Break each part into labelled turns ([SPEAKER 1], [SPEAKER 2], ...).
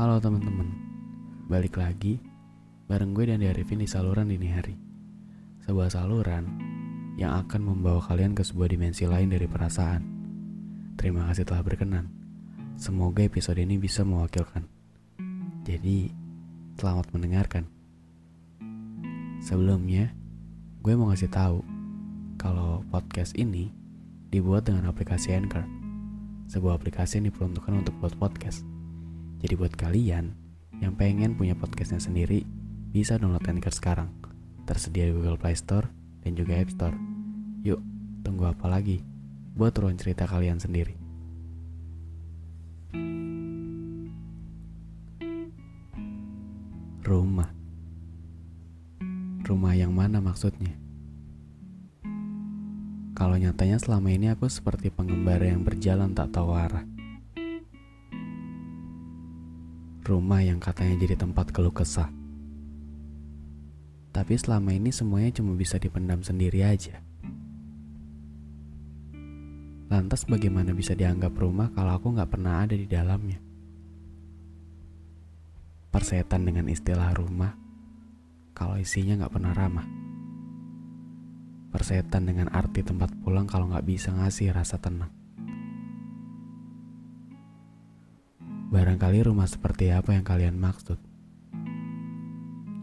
[SPEAKER 1] Halo teman-teman, balik lagi bareng gue dan Arifin di saluran dini hari. Sebuah saluran yang akan membawa kalian ke sebuah dimensi lain dari perasaan. Terima kasih telah berkenan. Semoga episode ini bisa mewakilkan. Jadi, selamat mendengarkan. Sebelumnya, gue mau ngasih tahu kalau podcast ini dibuat dengan aplikasi Anchor. Sebuah aplikasi yang diperuntukkan untuk buat podcast. Jadi buat kalian yang pengen punya podcastnya sendiri, bisa download Anchor sekarang. Tersedia di Google Play Store dan juga App Store. Yuk, tunggu apa lagi? Buat ruang cerita kalian sendiri. Rumah. Rumah yang mana maksudnya? Kalau nyatanya selama ini aku seperti pengembara yang berjalan tak tahu arah. Rumah yang katanya jadi tempat keluh kesah. Tapi selama ini semuanya cuma bisa dipendam sendiri aja. Lantas bagaimana bisa dianggap rumah kalau aku nggak pernah ada di dalamnya? Persetan dengan istilah rumah kalau isinya nggak pernah ramah. Persetan dengan arti tempat pulang kalau nggak bisa ngasih rasa tenang. Barangkali rumah seperti apa yang kalian maksud?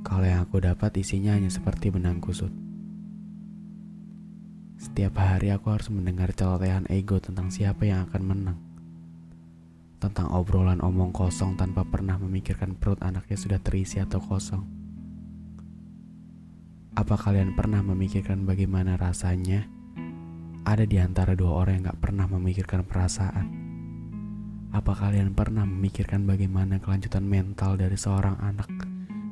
[SPEAKER 1] Kalau yang aku dapat isinya hanya seperti benang kusut. Setiap hari aku harus mendengar celotehan ego tentang siapa yang akan menang. Tentang obrolan omong kosong tanpa pernah memikirkan perut anaknya sudah terisi atau kosong. Apa kalian pernah memikirkan bagaimana rasanya ada di antara dua orang yang gak pernah memikirkan perasaan? Apa kalian pernah memikirkan bagaimana kelanjutan mental dari seorang anak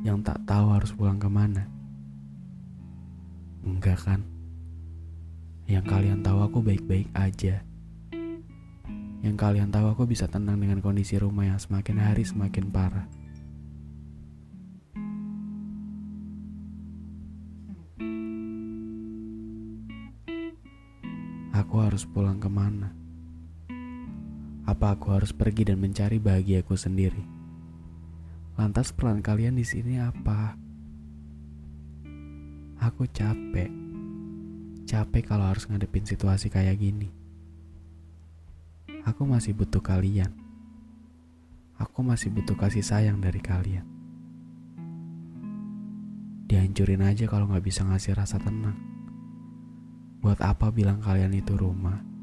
[SPEAKER 1] yang tak tahu harus pulang ke mana? Enggak kan? Yang kalian tahu aku baik-baik aja. Yang kalian tahu aku bisa tenang dengan kondisi rumah yang semakin hari semakin parah. Aku harus pulang ke mana? Apa aku harus pergi dan mencari bahagiaku sendiri? Lantas pelan kalian di sini apa? Aku capek. Capek kalau harus ngadepin situasi kayak gini. Aku masih butuh kalian. Aku masih butuh kasih sayang dari kalian. Dihancurin aja kalau nggak bisa ngasih rasa tenang. Buat apa bilang kalian itu rumah?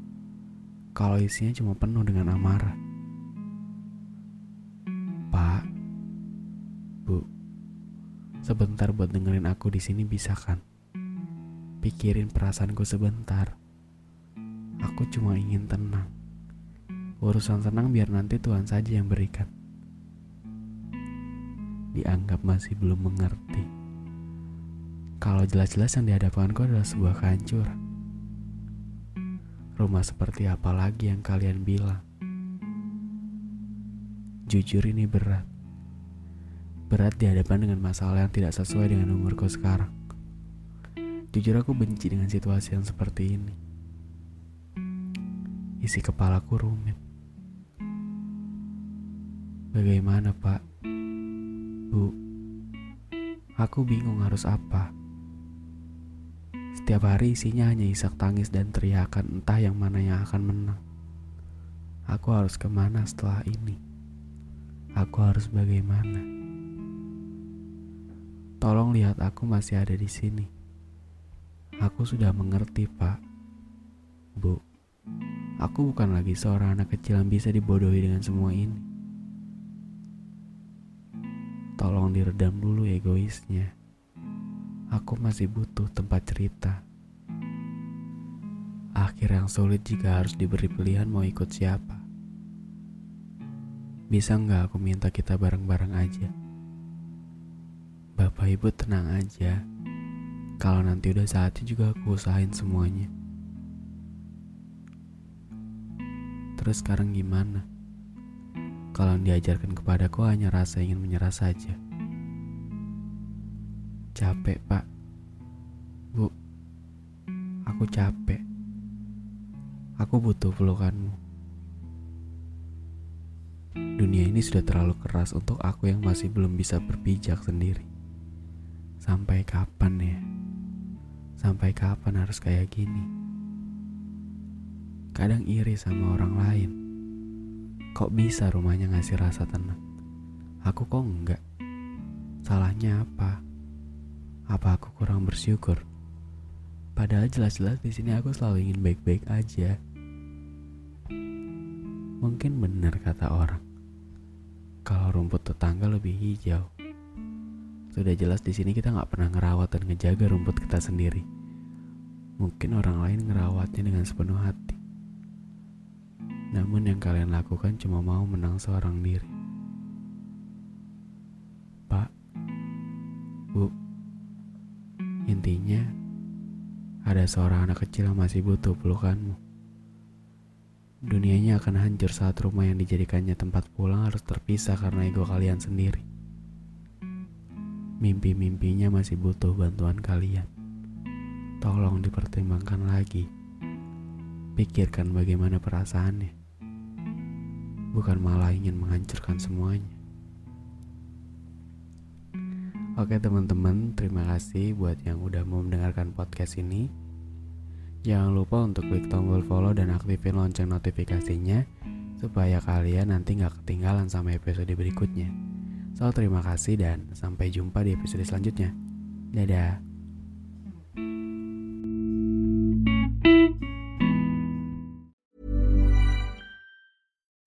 [SPEAKER 1] Kalau isinya cuma penuh dengan amarah. Pak, Bu, sebentar buat dengerin aku di sini bisa kan? Pikirin perasaanku sebentar. Aku cuma ingin tenang. Urusan senang biar nanti Tuhan saja yang berikan. Dianggap masih belum mengerti. Kalau jelas-jelas yang dihadapkanku adalah sebuah kehancuran. Rumah seperti apa lagi yang kalian bilang? Jujur ini berat. Berat dihadapan dengan masalah yang tidak sesuai dengan umurku sekarang. Jujur aku benci dengan situasi yang seperti ini. Isi kepalaku rumit. Bagaimana pak? Bu, aku bingung harus apa. Setiap hari isinya hanya isak tangis dan teriakan entah yang mana yang akan menang. Aku harus ke mana setelah ini? Aku harus bagaimana? Tolong lihat aku masih ada di sini. Aku sudah mengerti, Pak. Bu, aku bukan lagi seorang anak kecil yang bisa dibodohi dengan semua ini. Tolong diredam dulu egoisnya. Aku masih butuh tempat cerita. Akhir yang sulit jika harus diberi pilihan mau ikut siapa. Bisa nggak aku minta kita bareng-bareng aja? Bapak ibu tenang aja. Kalau nanti udah saatnya juga aku usahain semuanya. Terus sekarang gimana? Kalau yang diajarkan kepadaku hanya rasa ingin menyerah saja. Capek, Pak. Bu, aku capek. Aku butuh pelukanmu. Dunia ini sudah terlalu keras untuk aku yang masih belum bisa berpijak sendiri. Sampai kapan ya? Sampai kapan harus kayak gini? Kadang iri sama orang lain. Kok bisa rumahnya ngasih rasa tenang? Aku kok enggak? Salahnya apa? Apa aku kurang bersyukur? Padahal jelas-jelas di sini aku selalu ingin baik-baik aja. Mungkin benar kata orang. Kalau rumput tetangga lebih hijau. Sudah jelas di sini kita nggak pernah ngerawat dan ngejaga rumput kita sendiri. Mungkin orang lain ngerawatnya dengan sepenuh hati. Namun yang kalian lakukan cuma mau menang seorang diri. Pak, Bu, intinya ada seorang anak kecil yang masih butuh pelukanmu. Dunianya akan hancur saat rumah yang dijadikannya tempat pulang harus terpisah karena ego kalian sendiri. Mimpi-mimpinya masih butuh bantuan kalian. Tolong dipertimbangkan lagi. Pikirkan bagaimana perasaannya. Bukan malah ingin menghancurkan semuanya. Oke teman-teman, terima kasih buat yang udah mau mendengarkan podcast ini. Jangan lupa untuk klik tombol follow dan aktifin lonceng notifikasinya supaya kalian nanti nggak ketinggalan sama episode berikutnya. So, terima kasih dan sampai jumpa di episode selanjutnya. Dadah.